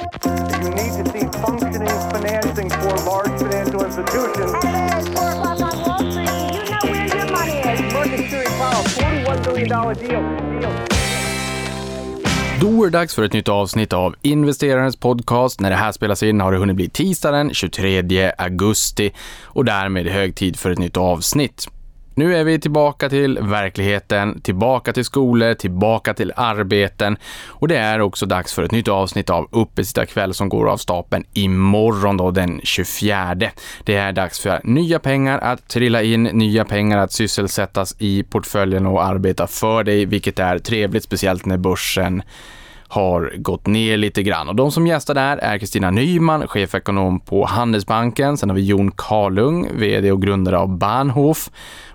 You need to see functioning financing for large financial institutions. Hello, it's 4 o'clock on Wall Street. You know where your money is. Market Theory Powell, $41 billion deal. deal. Då är det dags för ett nytt avsnitt av Investerarens podcast. När det här spelas in har det hunnit bli tisdag den 23 augusti och därmed hög tid för ett nytt avsnitt. Nu är vi tillbaka till verkligheten, tillbaka till skolor, tillbaka till arbeten och det är också dags för ett nytt avsnitt av Uppesittarkväll som går av stapeln imorgon då den 24. Det är dags för nya pengar att trilla in, nya pengar att sysselsättas i portföljen och arbeta för dig, vilket är trevligt, speciellt när börsen har gått ner lite grann. Och de som gästar där är Kristina Nyman, chefekonom på Handelsbanken. Sen har vi Jon Karlung, vd och grundare av Bahnhof.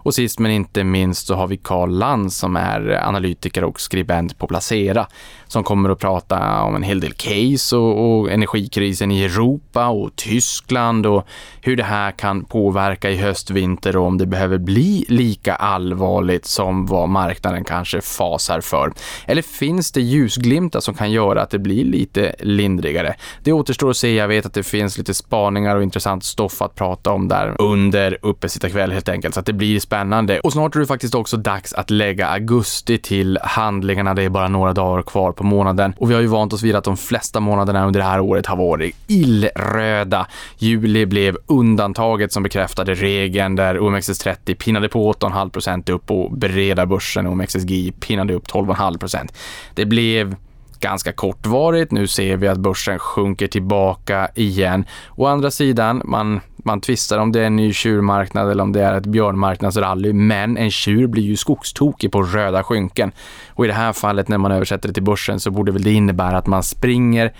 Och sist men inte minst så har vi Karl Lantz som är analytiker och skribent på Placera som kommer att prata om en hel del case och, och energikrisen i Europa och Tyskland och hur det här kan påverka i höst, vinter och om det behöver bli lika allvarligt som vad marknaden kanske fasar för. Eller finns det ljusglimtar som kan göra att det blir lite lindrigare? Det återstår att se. Jag vet att det finns lite spaningar och intressant stoff att prata om där under uppesittarkväll helt enkelt, så att det blir spännande. Och snart är det faktiskt också dags att lägga augusti till handlingarna. Det är bara några dagar kvar på månaden och vi har ju vant oss vid att de flesta månaderna under det här året har varit illröda. Juli blev undantaget som bekräftade regeln där OMXS30 pinnade på 8,5% upp och breda börsen OMXSGI pinnade upp 12,5% Det blev ganska kortvarigt. Nu ser vi att börsen sjunker tillbaka igen. Å andra sidan, man, man tvistar om det är en ny tjurmarknad eller om det är ett björnmarknadsrally, men en tjur blir ju skogstokig på röda skynken. Och i det här fallet när man översätter det till börsen så borde väl det innebära att man springer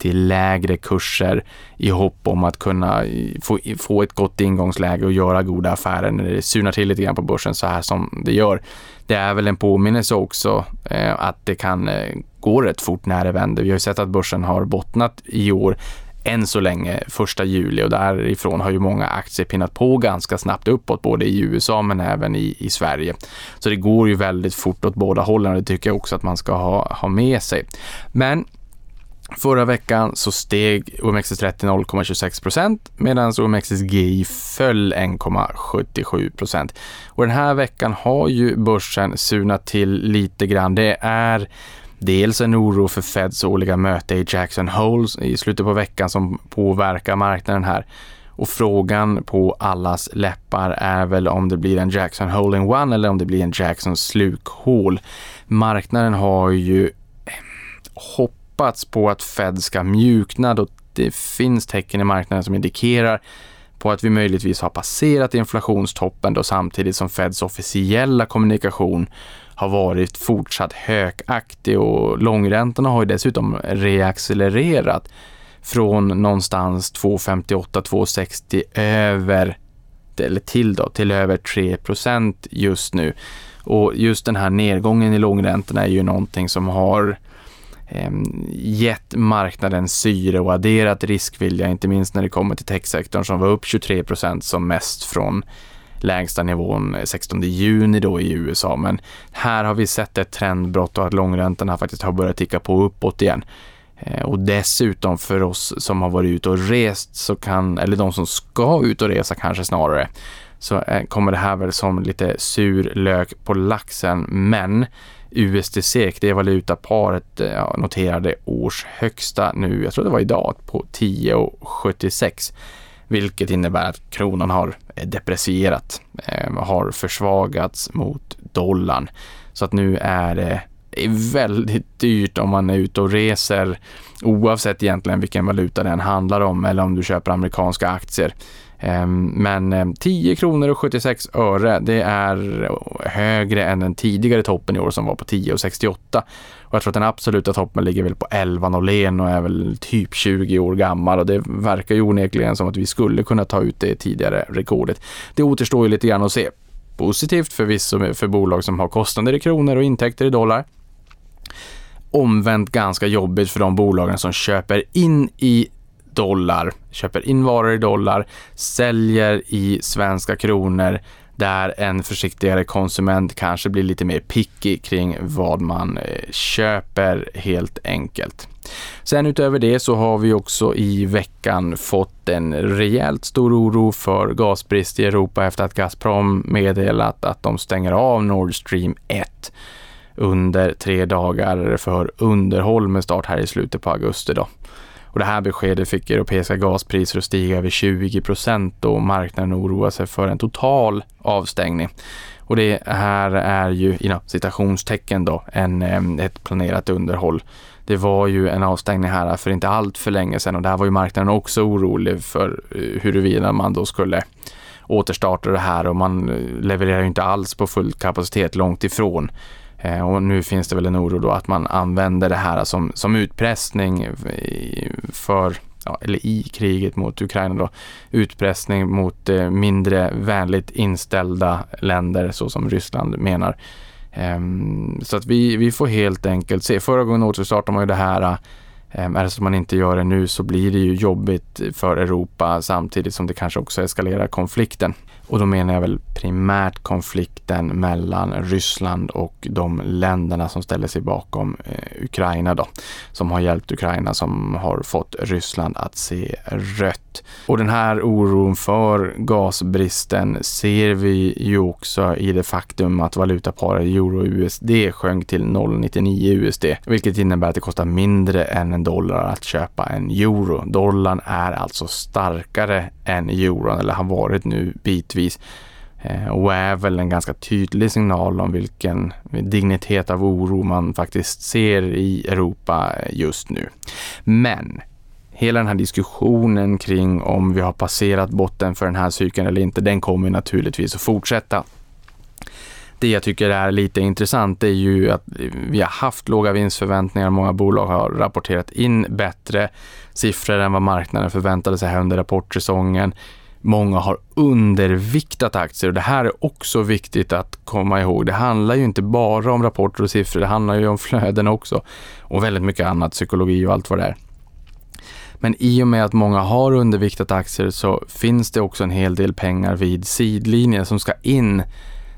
till lägre kurser i hopp om att kunna få, få ett gott ingångsläge och göra goda affärer när det surnar till lite grann på börsen så här som det gör. Det är väl en påminnelse också eh, att det kan eh, gå rätt fort när det vänder. Vi har ju sett att börsen har bottnat i år än så länge, första juli och därifrån har ju många aktier pinnat på ganska snabbt uppåt, både i USA men även i, i Sverige. Så det går ju väldigt fort åt båda hållen och det tycker jag också att man ska ha, ha med sig. Men Förra veckan så steg OMXS30 0,26 medan OMXSGI föll 1,77% Och den här veckan har ju börsen sunat till lite grann. Det är dels en oro för Feds årliga möte i Jackson Hole i slutet på veckan som påverkar marknaden här. Och frågan på allas läppar är väl om det blir en Jackson Hole in One eller om det blir en Jackson slukhål. Marknaden har ju hopp hoppats på att Fed ska mjukna då det finns tecken i marknaden som indikerar på att vi möjligtvis har passerat inflationstoppen då samtidigt som Feds officiella kommunikation har varit fortsatt högaktig och långräntorna har ju dessutom reaccelererat från någonstans 2,58-2,60 över eller till då, till över 3% just nu. Och just den här nedgången i långräntorna är ju någonting som har eh, Ehm, gett marknaden syre och adderat riskvilja, inte minst när det kommer till techsektorn som var upp 23% som mest från lägsta nivån eh, 16 juni då i USA. Men här har vi sett ett trendbrott och att långräntorna faktiskt har börjat ticka på uppåt igen. Eh, och dessutom för oss som har varit ute och rest så kan, eller de som ska ut och resa kanske snarare, så eh, kommer det här väl som lite sur lök på laxen. Men USD-SEK, det valutaparet eh, ja, noterade årshögsta nu, jag tror det var idag, på 10,76 vilket innebär att kronan har eh, deprecierat, eh, har försvagats mot dollarn. Så att nu är det väldigt dyrt om man är ute och reser oavsett egentligen vilken valuta den handlar om eller om du köper amerikanska aktier. Ehm, men ehm, 10 kronor och 76 öre, det är högre än den tidigare toppen i år som var på 10,68. Och jag tror att den absoluta toppen ligger väl på 11,01 och är väl typ 20 år gammal och det verkar ju onekligen som att vi skulle kunna ta ut det tidigare rekordet. Det återstår ju lite grann att se. Positivt förvisso för bolag som har kostnader i kronor och intäkter i dollar omvänt ganska jobbigt för de bolagen som köper in i dollar, köper in varor i dollar, säljer i svenska kronor där en försiktigare konsument kanske blir lite mer picky kring vad man eh, köper helt enkelt. Sen utöver det så har vi också i veckan fått en rejält stor oro för gasbrist i Europa efter att Gazprom meddelat att de stänger av Nord Stream 1 under tre dagar för underhåll med start här i slutet på augusti. Då. Och det här beskedet fick europeiska gaspriser att stiga över 20 procent och marknaden oroar sig för en total avstängning. Och det här är ju inom citationstecken då en, ett planerat underhåll. Det var ju en avstängning här för inte allt för länge sedan och där var ju marknaden också orolig för eh, huruvida man då skulle återstarta det här och man eh, levererar ju inte alls på full kapacitet långt ifrån. Eh, och nu finns det väl en oro då att man använder det här som, som utpressning för, ja, eller i kriget mot Ukraina då, utpressning mot eh, mindre vänligt inställda länder så som Ryssland menar. Ehm, så att vi, vi får helt enkelt se. Förra gången återstartade man ju det här um, är det så att man inte gör det nu så blir det ju jobbigt för Europa samtidigt som det kanske också eskalerar konflikten. Och då menar jag väl primärt konflikten mellan Ryssland och de länderna som ställer sig bakom eh, Ukraina då, som har hjälpt Ukraina som har fått Ryssland att se rött. Och den här oron för gasbristen ser vi ju också i det faktum att valutaparet euro-USD sjönk till 0,99 USD, vilket innebär att det kostar mindre än en dollar att köpa en euro. Dollarn är alltså starkare än euron, eller har varit nu bitvis eh, och är väl en ganska tydlig signal om vilken dignitet av oro man faktiskt ser i Europa just nu. Men hela den här diskussionen kring om vi har passerat botten för den här cykeln eller inte, den kommer naturligtvis att fortsätta. Det jag tycker är lite intressant är ju att vi har haft låga vinstförväntningar. Många bolag har rapporterat in bättre siffror än vad marknaden förväntade sig här under rapportsäsongen. Många har underviktat aktier och det här är också viktigt att komma ihåg. Det handlar ju inte bara om rapporter och siffror, det handlar ju om flöden också och väldigt mycket annat, psykologi och allt vad det är. Men i och med att många har underviktat aktier så finns det också en hel del pengar vid sidlinjen som ska in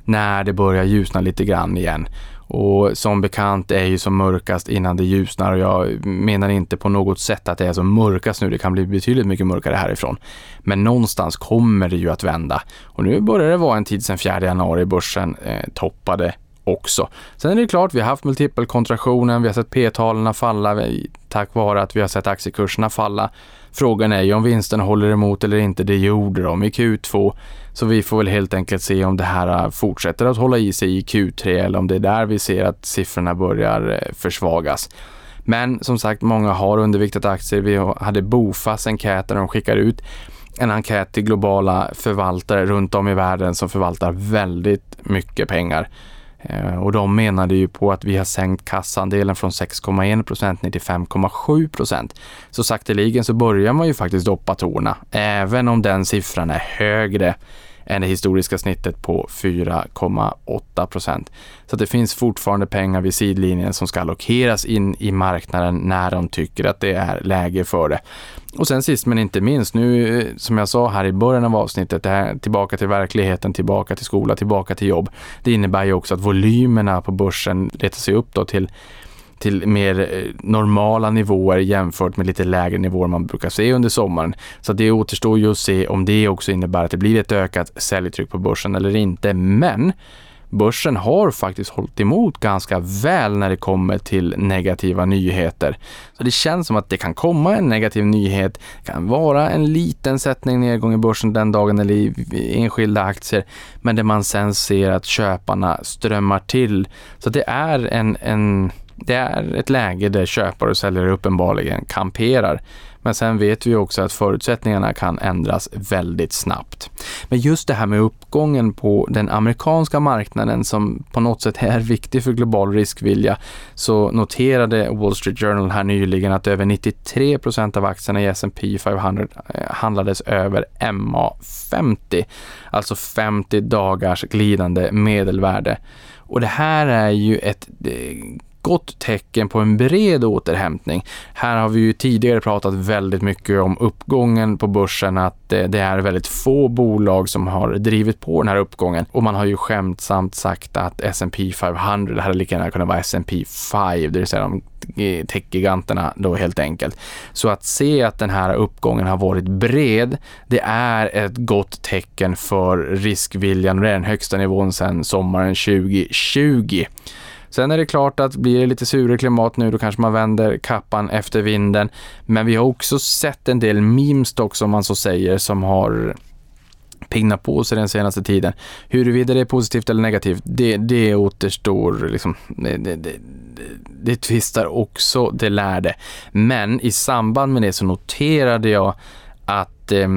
när det börjar ljusna lite grann igen. Och som bekant är ju som mörkast innan det ljusnar och jag menar inte på något sätt att det är som mörkast nu. Det kan bli betydligt mycket mörkare härifrån. Men någonstans kommer det ju att vända. Och nu börjar det vara en tid sedan 4 januari börsen eh, toppade också. Sen är det klart, vi har haft multipelkontraktionen, vi har sett P-talen falla tack vare att vi har sett aktiekurserna falla. Frågan är ju om vinsterna håller emot eller inte. Det gjorde de i Q2. Så vi får väl helt enkelt se om det här äh, fortsätter att hålla i sig i Q3 eller om det är där vi ser att siffrorna börjar äh, försvagas. Men som sagt, många har underviktat aktier. Vi hade Bofas enkät där de skickar ut en enkät till globala förvaltare runt om i världen som förvaltar väldigt mycket pengar. Eh, och de menade ju på att vi har sänkt kassandelen från 6,1 procent ner till 5,7 procent. Så sakteligen så börjar man ju faktiskt doppa tårna, även om den siffran är högre än det historiska snittet på 4,8 procent. Så det finns fortfarande pengar vid sidlinjen som ska allokeras in i marknaden när de tycker att det är läge för det. Och sen sist men inte minst, nu eh, som jag sa här i början av avsnittet, det här, tillbaka till verkligheten, tillbaka till skola, tillbaka till jobb. Det innebär ju också att volymerna på börsen letar sig upp då till till mer eh, normala nivåer jämfört med lite lägre nivåer man brukar se under sommaren. Så det återstår ju att se om det också innebär att det blir ett ökat säljtryck på börsen eller inte. Men börsen har faktiskt hållit emot ganska väl när det kommer till negativa nyheter. Så det känns som att det kan komma en negativ nyhet, det kan vara en liten sättning nedgång i börsen den dagen eller i enskilda aktier, men där man sen ser att köparna strömmar till. Så det är en, en det är ett läge där köpare och säljare uppenbarligen kamperar. Men sen vet vi också att förutsättningarna kan ändras väldigt snabbt. Men just det här med uppgången på den amerikanska marknaden som på något sätt är viktig för global riskvilja så noterade Wall Street Journal här nyligen att över 93 procent av aktierna i S&P 500 eh, handlades över MA50, alltså 50 dagars glidande medelvärde. Och det här är ju ett eh, gott tecken på en bred återhämtning. Här har vi ju tidigare pratat väldigt mycket om uppgången på börsen, att eh, det är väldigt få bolag som har drivit på den här uppgången och man har ju skämtsamt sagt att S&P 500, det hade lika gärna kunnat vara S&P 5, det vill säga de eh, techgiganterna då helt enkelt. Så att se att den här uppgången har varit bred, det är ett gott tecken för riskviljan och det är den högsta nivån sedan sommaren 2020. Sen är det klart att blir det lite surare klimat nu, då kanske man vänder kappan efter vinden. Men vi har också sett en del memes dock, som man så säger, som har pigna på sig den senaste tiden. Huruvida det är positivt eller negativt, det, det återstår liksom, det, det, det, det tvistar också det lärde. Men i samband med det så noterade jag att eh,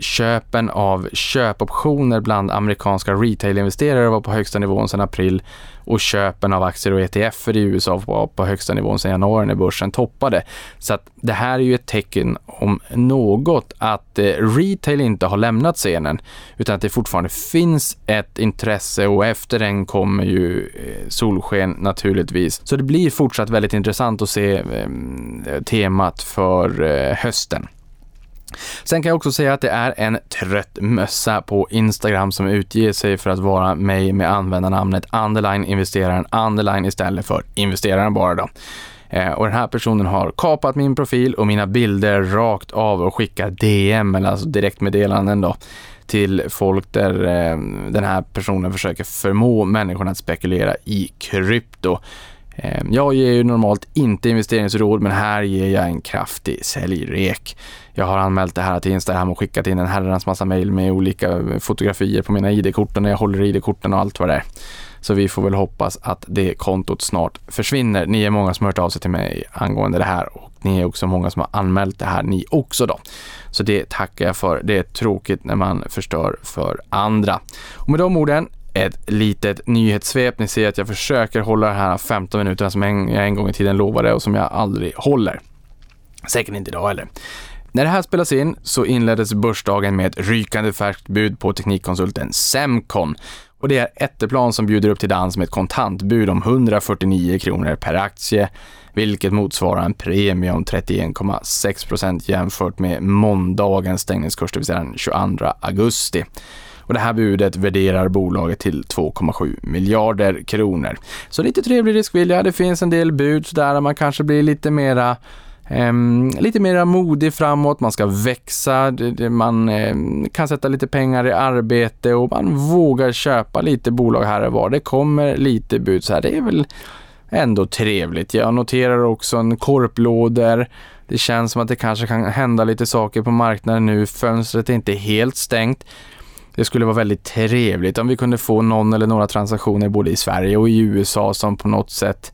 köpen av köpoptioner bland amerikanska retailinvesterare var på högsta nivån sedan april och köpen av aktier och ETFer i USA var på högsta nivån sedan januari när börsen toppade. Så att det här är ju ett tecken om något att eh, retail inte har lämnat scenen utan att det fortfarande finns ett intresse och efter den kommer ju eh, solsken naturligtvis. Så det blir fortsatt väldigt intressant att se eh, temat för eh, hösten. Sen kan jag också säga att det är en trött mössa på Instagram som utger sig för att vara mig med användarnamnet underline investeraren underline istället för investeraren bara då. Eh, och den här personen har kapat min profil och mina bilder rakt av och skickar DM, eller alltså direktmeddelanden då, till folk där eh, den här personen försöker förmå människorna att spekulera i krypto. Ehm, jag ger ju normalt inte investeringsråd, men här ger jag en kraftig säljrek. Jag har anmält det här till Instagram och skickat in en herrans massa mejl med olika eh, fotografier på mina ID-kort och när jag håller ID-korten och allt vad det är. Så vi får väl hoppas att det kontot snart försvinner. Ni är många som har hört av sig till mig angående det här och ni är också många som har anmält det här ni också då. Så det tackar jag för. Det är tråkigt när man förstör för andra. Och med de orden ett litet nyhetssvep. Ni ser att jag försöker hålla de här 15 minuterna som jag en gång i tiden lovade och som jag aldrig håller. Säkert inte idag heller. När det här spelas in så inleddes börsdagen med ett rykande färskt bud på teknikkonsulten Semcon. Och det är Etteplan som bjuder upp till dans med ett kontantbud om 149 kronor per aktie, vilket motsvarar en premie om 31,6 procent jämfört med måndagens stängningskurs, det vill säga den 22 augusti. Och det här budet värderar bolaget till 2,7 miljarder kronor. Så lite trevlig riskvilja. Det finns en del bud där man kanske blir lite mera Um, lite mer modig framåt, man ska växa, man um, kan sätta lite pengar i arbete och man vågar köpa lite bolag här och var. Det kommer lite bud så här. Det är väl ändå trevligt. Jag noterar också en korplåder. Det känns som att det kanske kan hända lite saker på marknaden nu. Fönstret är inte helt stängt. Det skulle vara väldigt trevligt om vi kunde få någon eller några transaktioner både i Sverige och i USA som på något sätt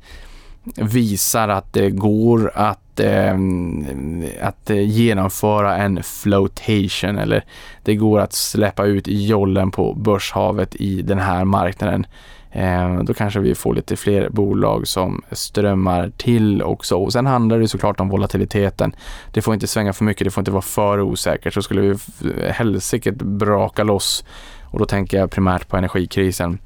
visar att det går att, ehm, eh, att genomföra en flotation eller det går att släppa ut jollen på börshavet i den här marknaden. Eh, då kanske vi får lite fler bolag som strömmar till också. Och sen handlar det såklart om volatiliteten. Det får inte svänga för mycket, det får inte vara för osäkert. Så skulle vi helsike braka loss och då tänker jag primärt på energikrisen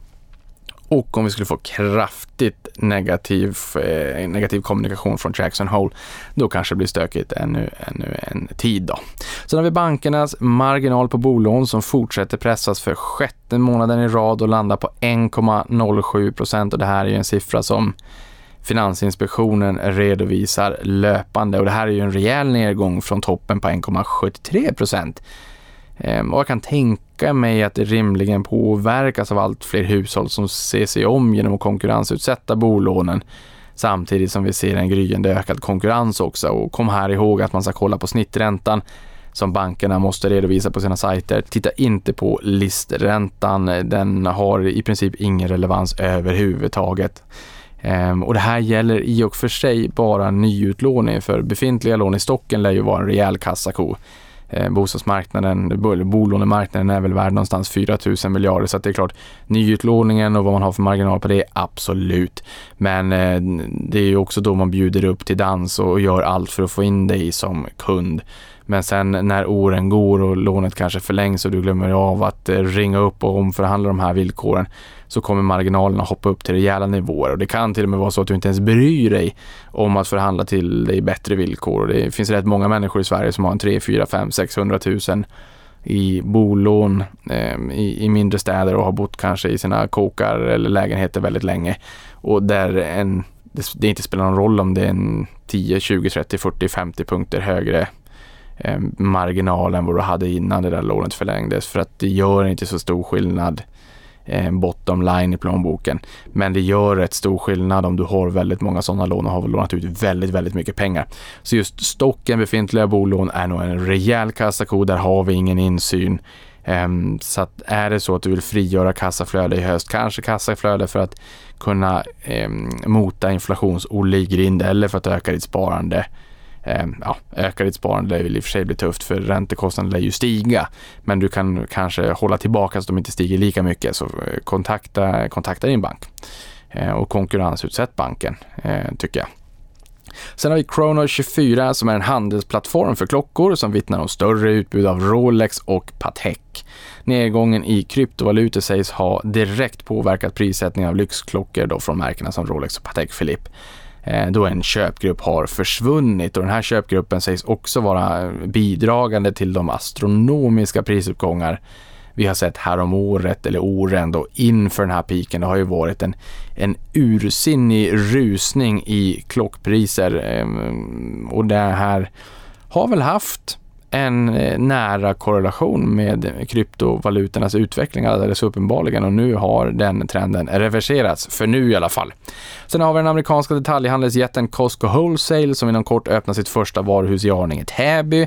och om vi skulle få kraftigt negativ, eh, negativ kommunikation från Jackson Hole, då kanske det blir stökigt ännu, ännu en tid. Då. Sen har vi bankernas marginal på bolån som fortsätter pressas för sjätte månaden i rad och landar på 1,07 procent och det här är ju en siffra som Finansinspektionen redovisar löpande och det här är ju en rejäl nedgång från toppen på 1,73 procent. Ehm, och jag kan tänka mig att det rimligen påverkas av allt fler hushåll som ser sig om genom att konkurrensutsätta bolånen samtidigt som vi ser en gryende ökad konkurrens också. Och kom här ihåg att man ska kolla på snitträntan som bankerna måste redovisa på sina sajter. Titta inte på listräntan. Den har i princip ingen relevans överhuvudtaget. Ehm, och det här gäller i och för sig bara nyutlåning för befintliga lån i stocken lär ju vara en rejäl kassako Eh, bostadsmarknaden, bolånemarknaden är väl värd någonstans 4 000 miljarder så att det är klart nyutlåningen och vad man har för marginal på det, absolut. Men eh, det är ju också då man bjuder upp till dans och gör allt för att få in dig som kund. Men sen när åren går och lånet kanske förlängs och du glömmer av att eh, ringa upp och omförhandla de här villkoren så kommer marginalerna hoppa upp till rejäla nivåer och det kan till och med vara så att du inte ens bryr dig om att förhandla till dig bättre villkor. Och det finns rätt många människor i Sverige som har en 3, 4, 5, 600 000 i bolån eh, i, i, mindre städer och har bott kanske i sina kåkar eller lägenheter väldigt länge och där en det, det inte spelar någon roll om det är en 10, 20, 30, 40, 50 punkter högre eh, marginal än vad du hade innan det där lånet förlängdes för att det gör inte så stor skillnad eh, bottom line i plånboken. Men det gör rätt stor skillnad om du har väldigt många sådana lån och har lånat ut väldigt, väldigt mycket pengar. Så just stocken befintliga bolån är nog en rejäl kassako. Där har vi ingen insyn. Ehm, så att är det så att du vill frigöra kassaflöde i höst, kanske kassaflöde för att kunna ehm, mota inflations-Olle eller för att öka ditt sparande eh, ja, öka ditt sparande lär i och för sig bli tufft för räntekostnaden lär ju stiga. Men du kan kanske hålla tillbaka så att de inte stiger lika mycket. Så eh, kontakta, kontakta din bank eh, och konkurrensutsätt banken eh, tycker jag. Sen har vi Chrono24 som är en handelsplattform för klockor som vittnar om större utbud av Rolex och Patek. Nedgången i kryptovalutor sägs ha direkt påverkat prissättningen av lyxklockor då från märkena som Rolex och Patek Philippe. Eh, då en köpgrupp har försvunnit och den här köpgruppen sägs också vara bidragande till de astronomiska prisuppgångar vi har sett här om året eller åren då inför den här piken. Det har ju varit en, en ursinnig rusning i klockpriser ehm, och det här har väl haft en eh, nära korrelation med kryptovalutornas utveckling alldeles uppenbarligen och nu har den trenden reverserats, för nu i alla fall. Sen har vi den amerikanska detaljhandelsjätten Costco Wholesale som inom kort öppnar sitt första varuhus i Arninge, Täby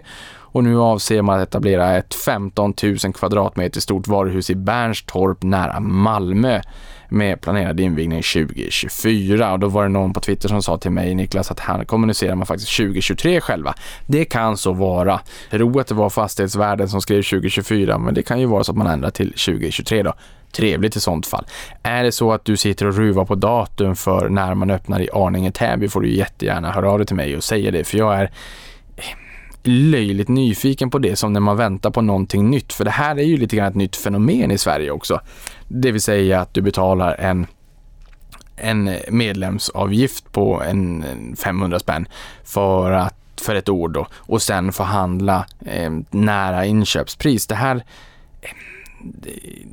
och nu avser man att etablera ett 15 000 kvadratmeter stort varuhus i Bernstorp nära Malmö med planerad invigning 2024. Och då var det någon på Twitter som sa till mig, Niklas, att här kommunicerar man faktiskt 2023 själva. Det kan så vara. Ro att det var fastighetsvärden som skrev 2024, men det kan ju vara så att man ändrar till 2023 då. Trevligt i sånt fall. Är det så att du sitter och ruvar på datum för när man öppnar i Arninge Täby får du jättegärna höra av dig till mig och säga det, för jag är löjligt nyfiken på det som när man väntar på någonting nytt. För det här är ju lite grann ett nytt fenomen i Sverige också. Det vill säga att du betalar en en medlemsavgift på en 500 spänn för, att, för ett år då och sen förhandla eh, nära inköpspris. Det här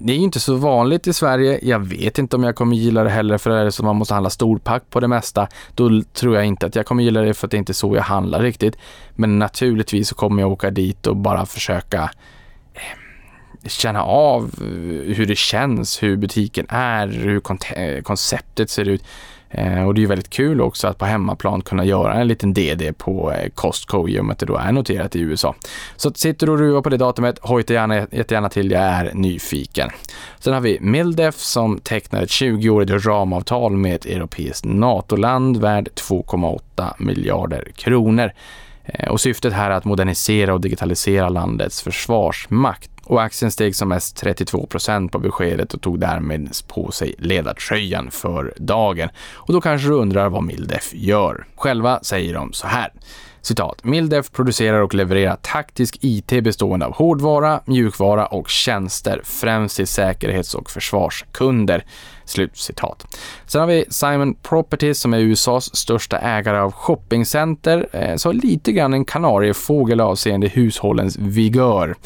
det är ju inte så vanligt i Sverige. Jag vet inte om jag kommer gilla det heller för är det så man måste handla storpack på det mesta. Då tror jag inte att jag kommer gilla det för att det är inte så jag handlar riktigt. Men naturligtvis så kommer jag åka dit och bara försöka eh, känna av eh, hur det känns, hur butiken är, hur eh, konceptet ser ut. Eh, och det är ju väldigt kul också att på hemmaplan kunna göra en liten DD på eh, Costco i och med att det då är noterat i USA. Så sitter du och ruvar på det datumet, hojta gärna, jättegärna till, jag är nyfiken. Sen har vi Mildef som tecknar ett 20-årigt ramavtal med ett europeiskt NATO-land värd 2,8 miljarder kronor. Eh, och syftet här är att modernisera och digitalisera landets försvarsmakt och aktien steg som mest 32 procent på beskedet och tog därmed på sig ledartröjan för dagen. Och då kanske du undrar vad Mildef gör. Själva säger de så här. Citat. Mildef producerar och levererar taktisk IT bestående av hårdvara, mjukvara och tjänster, främst till säkerhets och försvarskunder. Slut citat. Sen har vi Simon Properties som är USAs största ägare av shoppingcenter, eh, så lite grann en kanariefågel avseende hushållens vigör.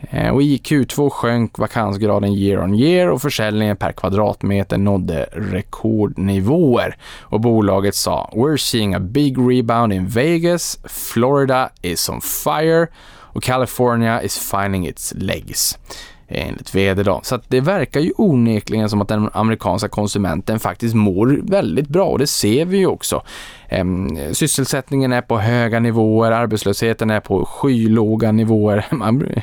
Eh, och I Q2 sjönk vakansgraden year on year och försäljningen per kvadratmeter nådde rekordnivåer. Och bolaget sa “We're seeing a big rebound in Vegas, Florida is on fire och California is finding its legs” eh, enligt vd. Då. Så det verkar ju onekligen som att den amerikanska konsumenten faktiskt mår väldigt bra och det ser vi ju också. Sysselsättningen är på höga nivåer, arbetslösheten är på skylåga nivåer.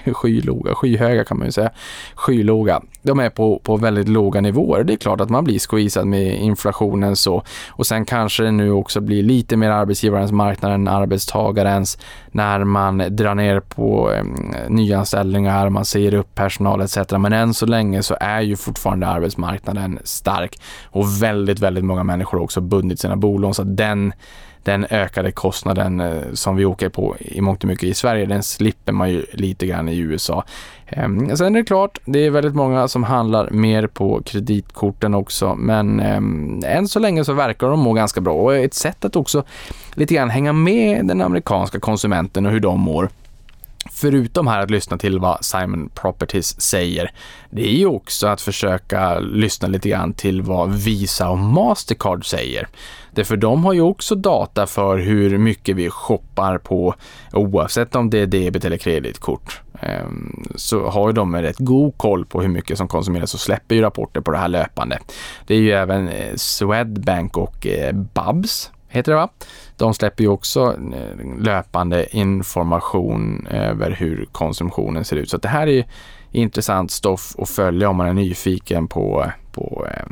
skylåga, skyhöga kan man ju säga. Skylåga. De är på, på väldigt låga nivåer. Det är klart att man blir squeezad med inflationen så. Och sen kanske det nu också blir lite mer arbetsgivarens marknad än arbetstagarens när man drar ner på eh, nyanställningar, man säger upp personal etc. Men än så länge så är ju fortfarande arbetsmarknaden stark och väldigt, väldigt många människor har också bundit sina bolån så att den den ökade kostnaden eh, som vi åker på i mångt och mycket i Sverige, den slipper man ju lite grann i USA. Ehm, sen är det klart, det är väldigt många som handlar mer på kreditkorten också, men ehm, än så länge så verkar de må ganska bra och ett sätt att också lite grann hänga med den amerikanska konsumenten och hur de mår förutom här att lyssna till vad Simon Properties säger, det är ju också att försöka lyssna lite grann till vad Visa och Mastercard säger. Därför de har ju också data för hur mycket vi shoppar på oavsett om det är debet eller kreditkort. Ehm, så har ju de en rätt god koll på hur mycket som konsumeras och släpper ju rapporter på det här löpande. Det är ju även eh, Swedbank och eh, Babs heter det va? De släpper ju också eh, löpande information över hur konsumtionen ser ut. Så det här är ju intressant stoff att följa om man är nyfiken på, på eh,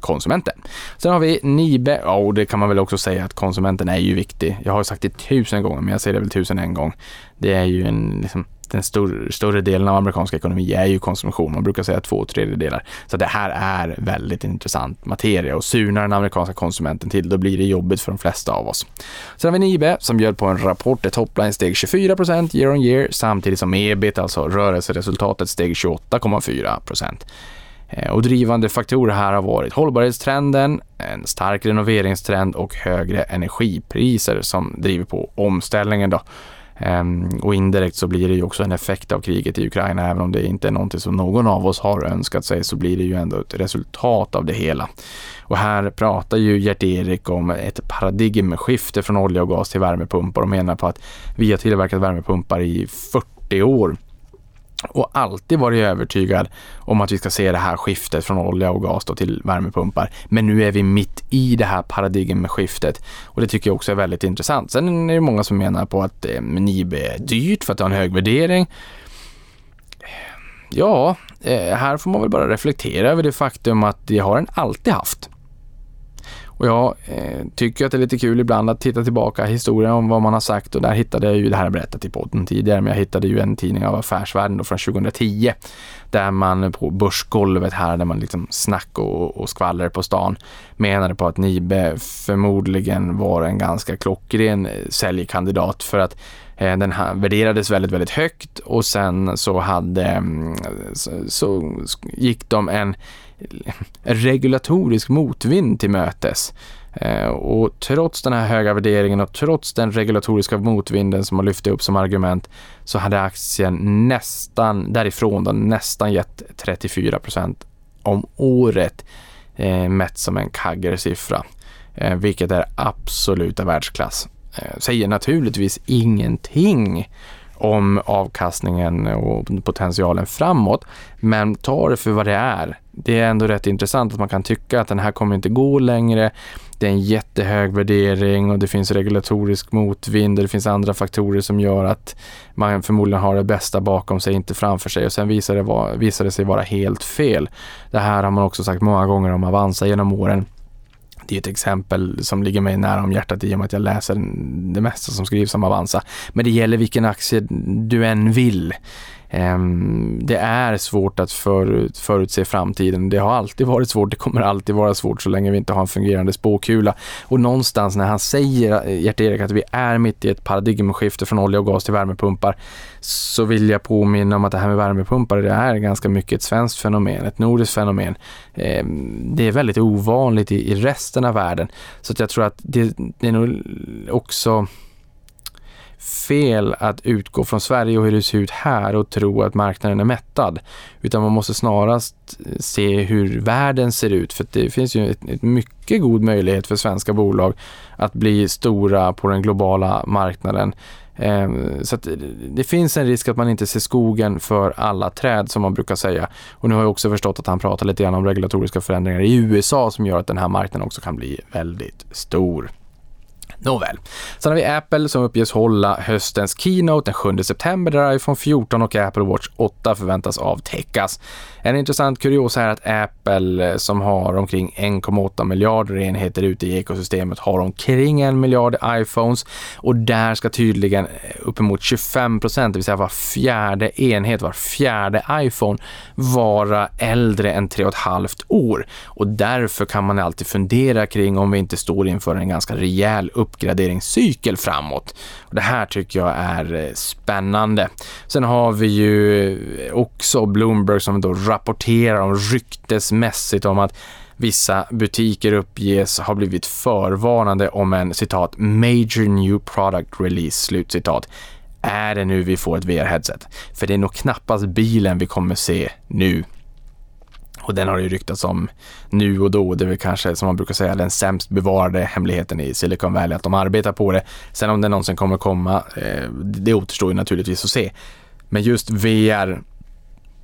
konsumenten. Sen har vi Nibe, ja, och det kan man väl också säga att konsumenten är ju viktig. Jag har sagt det tusen gånger, men jag säger det väl tusen en gång. Det är ju en liksom, den stor, större delen av amerikansk ekonomi är ju konsumtion. Man brukar säga två tredjedelar. Så det här är väldigt intressant materia och surnar den amerikanska konsumenten till, då blir det jobbigt för de flesta av oss. Sen har vi Nibe som bjöd på en rapport där topline steg 24 year on year samtidigt som ebit, alltså rörelseresultatet, steg 28,4 procent. Eh, och drivande faktorer här har varit hållbarhetstrenden, en stark renoveringstrend och högre energipriser som driver på omställningen. Då. Ehm, och indirekt så blir det ju också en effekt av kriget i Ukraina, även om det inte är någonting som någon av oss har önskat sig, så blir det ju ändå ett resultat av det hela. Och här pratar ju Gert-Erik om ett paradigmskifte från olja och gas till värmepumpar och menar på att vi har tillverkat värmepumpar i 40 år och alltid varit övertygad om att vi ska se det här skiftet från olja och gas till värmepumpar. Men nu är vi mitt i det här paradigmskiftet och det tycker jag också är väldigt intressant. Sen är det många som menar på att eh, Nibe är dyrt för att det har en hög värdering. Ja, eh, här får man väl bara reflektera över det faktum att det har den alltid haft. Och jag eh, tycker att det är lite kul ibland att titta tillbaka i historien om vad man har sagt. Och där hittade jag ju, det här har jag berättat i podden tidigare, men jag hittade ju en tidning av Affärsvärlden då från 2010 där man på börsgolvet här, där man liksom snack och, och skvaller på stan menade på att Nibe förmodligen var en ganska klockren eh, säljkandidat. För att Eh, den värderades väldigt, väldigt högt och sen så hade mm, så, så gick de en regulatorisk motvind till mötes. Eh, och trots den här höga värderingen och trots den regulatoriska motvinden som man lyfte upp som argument så hade aktien nästan därifrån då, nästan gett 34 procent om året eh, mätt som en kaggersiffra, eh, vilket är absoluta världsklass. Eh, säger naturligtvis ingenting om avkastningen och potentialen framåt. Men ta det för vad det är. Det är ändå rätt intressant att man kan tycka att den här kommer inte gå längre. Det är en jättehög värdering och det finns regulatorisk motvind och det finns andra faktorer som gör att man förmodligen har det bästa bakom sig, inte framför sig och sen visar det, var, visar det sig vara helt fel. Det här har man också sagt många gånger om Avanza genom åren det är ett exempel som ligger mig nära om hjärtat i och med att jag läser det mesta som skrivs om Avanza. Men det gäller vilken aktie du än vill. Ehm, det är svårt att förutse framtiden. Det har alltid varit svårt, det kommer alltid vara svårt så länge vi inte har en fungerande spåkula. Och någonstans när han säger, eh, Gert-Erik, att vi är mitt i ett paradigmskifte från olja och gas till värmepumpar, så vill jag påminna om att det här med värmepumpar, det är ganska mycket ett svenskt fenomen, ett nordiskt fenomen. Ehm, det är väldigt ovanligt i resten av världen. Så jag tror att det, det är nog också fel att utgå från Sverige och hur det ser ut här och tro att marknaden är mättad. Utan man måste snarast se hur världen ser ut för det finns ju en mycket god möjlighet för svenska bolag att bli stora på den globala marknaden. Ehm, så så det finns en risk att man inte ser skogen för alla träd som man brukar säga. Och nu har jag också förstått att han pratar lite grann om regulatoriska förändringar i USA som gör att den här marknaden också kan bli väldigt stor. Nåväl. Sen har vi Apple som uppges hålla höstens keynote den 7 september där iPhone 14 och Apple Watch 8 förväntas avtäckas. En intressant kuriosa är att Apple eh, som har omkring 1,8 miljarder enheter ute i ekosystemet har omkring en miljard iPhones och där ska tydligen eh, uppemot 25 procent, det vill säga var fjärde enhet, var fjärde iPhone vara äldre än 3,5 år och därför kan man alltid fundera kring om vi inte står inför en ganska rejäl uppgraderingscykel framåt. Och det här tycker jag är eh, spännande. Sen har vi ju eh, också Bloomberg som då rapporterar om ryktesmässigt om att vissa butiker uppges ha blivit förvarnade om en citat “major new product release” slutcitat Är det nu vi får ett VR-headset? För det är nog knappast bilen vi kommer se nu. Och den har det ju ryktats om nu och då. Det är väl kanske, som man brukar säga, den sämst bevarade hemligheten i Silicon Valley, att de arbetar på det. Sen om det någonsin kommer komma, eh, det återstår ju naturligtvis att se. Men just VR,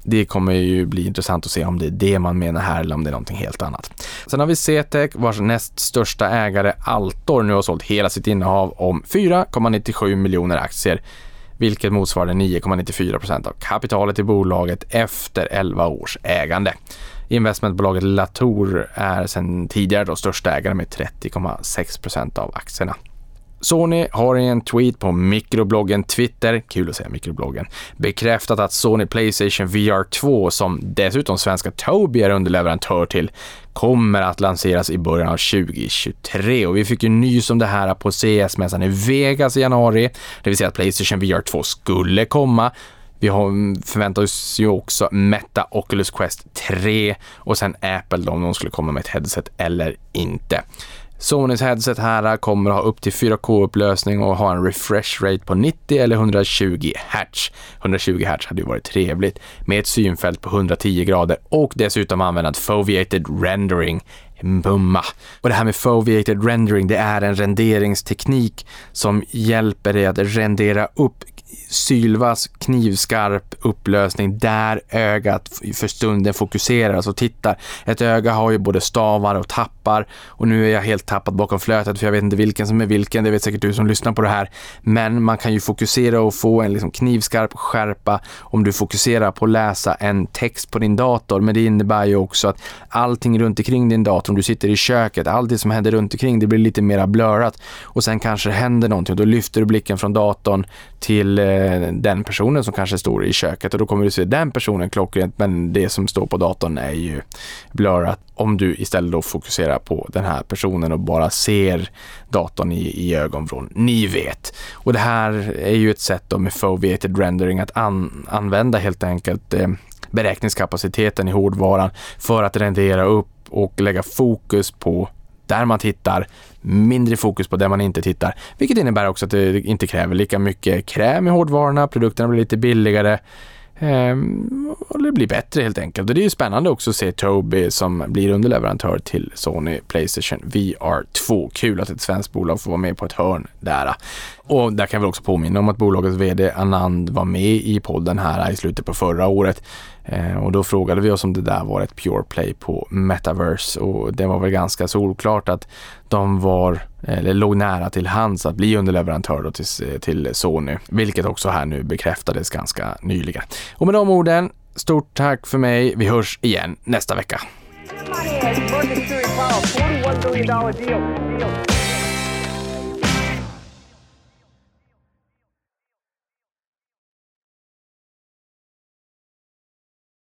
det kommer ju bli intressant att se om det är det man menar här eller om det är någonting helt annat. Sen har vi CTEC vars näst största ägare Altor nu har sålt hela sitt innehav om 4,97 miljoner aktier vilket motsvarade 9,94 procent av kapitalet i bolaget efter 11 års ägande. Investmentbolaget Latour är sedan tidigare då största ägare med 30,6 procent av aktierna. Sony har i en tweet på mikrobloggen Twitter, kul att säga mikrobloggen, bekräftat att Sony Playstation VR 2, som dessutom svenska Tobii är underleverantör till, kommer att lanseras i början av 2023 och vi fick ju nys om det här på CS-mässan i Vegas i januari, det vill säga att Playstation VR 2 skulle komma. Vi har, förväntar oss ju också Meta Oculus Quest 3 och sen Apple då, om de skulle komma med ett headset eller inte. Sonys headset här kommer att ha upp till 4K-upplösning och ha en refresh rate på 90 eller 120 Hz. 120 Hz hade ju varit trevligt med ett synfält på 110 grader och dessutom använda foveated rendering Mumma. Och det här med foveated rendering, det är en renderingsteknik som hjälper dig att rendera upp sylvass, knivskarp upplösning där ögat för stunden fokuseras och tittar. Ett öga har ju både stavar och tappar och nu är jag helt tappad bakom flötet för jag vet inte vilken som är vilken, det vet säkert du som lyssnar på det här. Men man kan ju fokusera och få en liksom knivskarp skärpa om du fokuserar på att läsa en text på din dator. Men det innebär ju också att allting runt omkring din dator, om du sitter i köket, allt det som händer runt omkring, det blir lite mera blurrat och sen kanske det händer någonting och då lyfter du blicken från datorn till eh, den personen som kanske står i köket och då kommer du se den personen klockrent men det som står på datorn är ju blurrat. Om du istället då fokuserar på den här personen och bara ser datorn i, i ögonvrån. Ni vet. Och det här är ju ett sätt då med foveated rendering att an, använda helt enkelt eh, beräkningskapaciteten i hårdvaran för att rendera upp och lägga fokus på där man tittar, mindre fokus på där man inte tittar, vilket innebär också att det inte kräver lika mycket kräm i hårdvarorna, produkterna blir lite billigare ehm, och det blir bättre helt enkelt. Och det är ju spännande också att se Tobii som blir underleverantör till Sony Playstation VR 2. Kul att ett svenskt bolag får vara med på ett hörn där. Och där kan vi också påminna om att bolagets VD Anand var med i podden här i slutet på förra året och då frågade vi oss om det där var ett pure play på metaverse och det var väl ganska solklart att de var, eller låg nära till hands att bli underleverantör till, till Sony, vilket också här nu bekräftades ganska nyligen. Och med de orden, stort tack för mig. Vi hörs igen nästa vecka.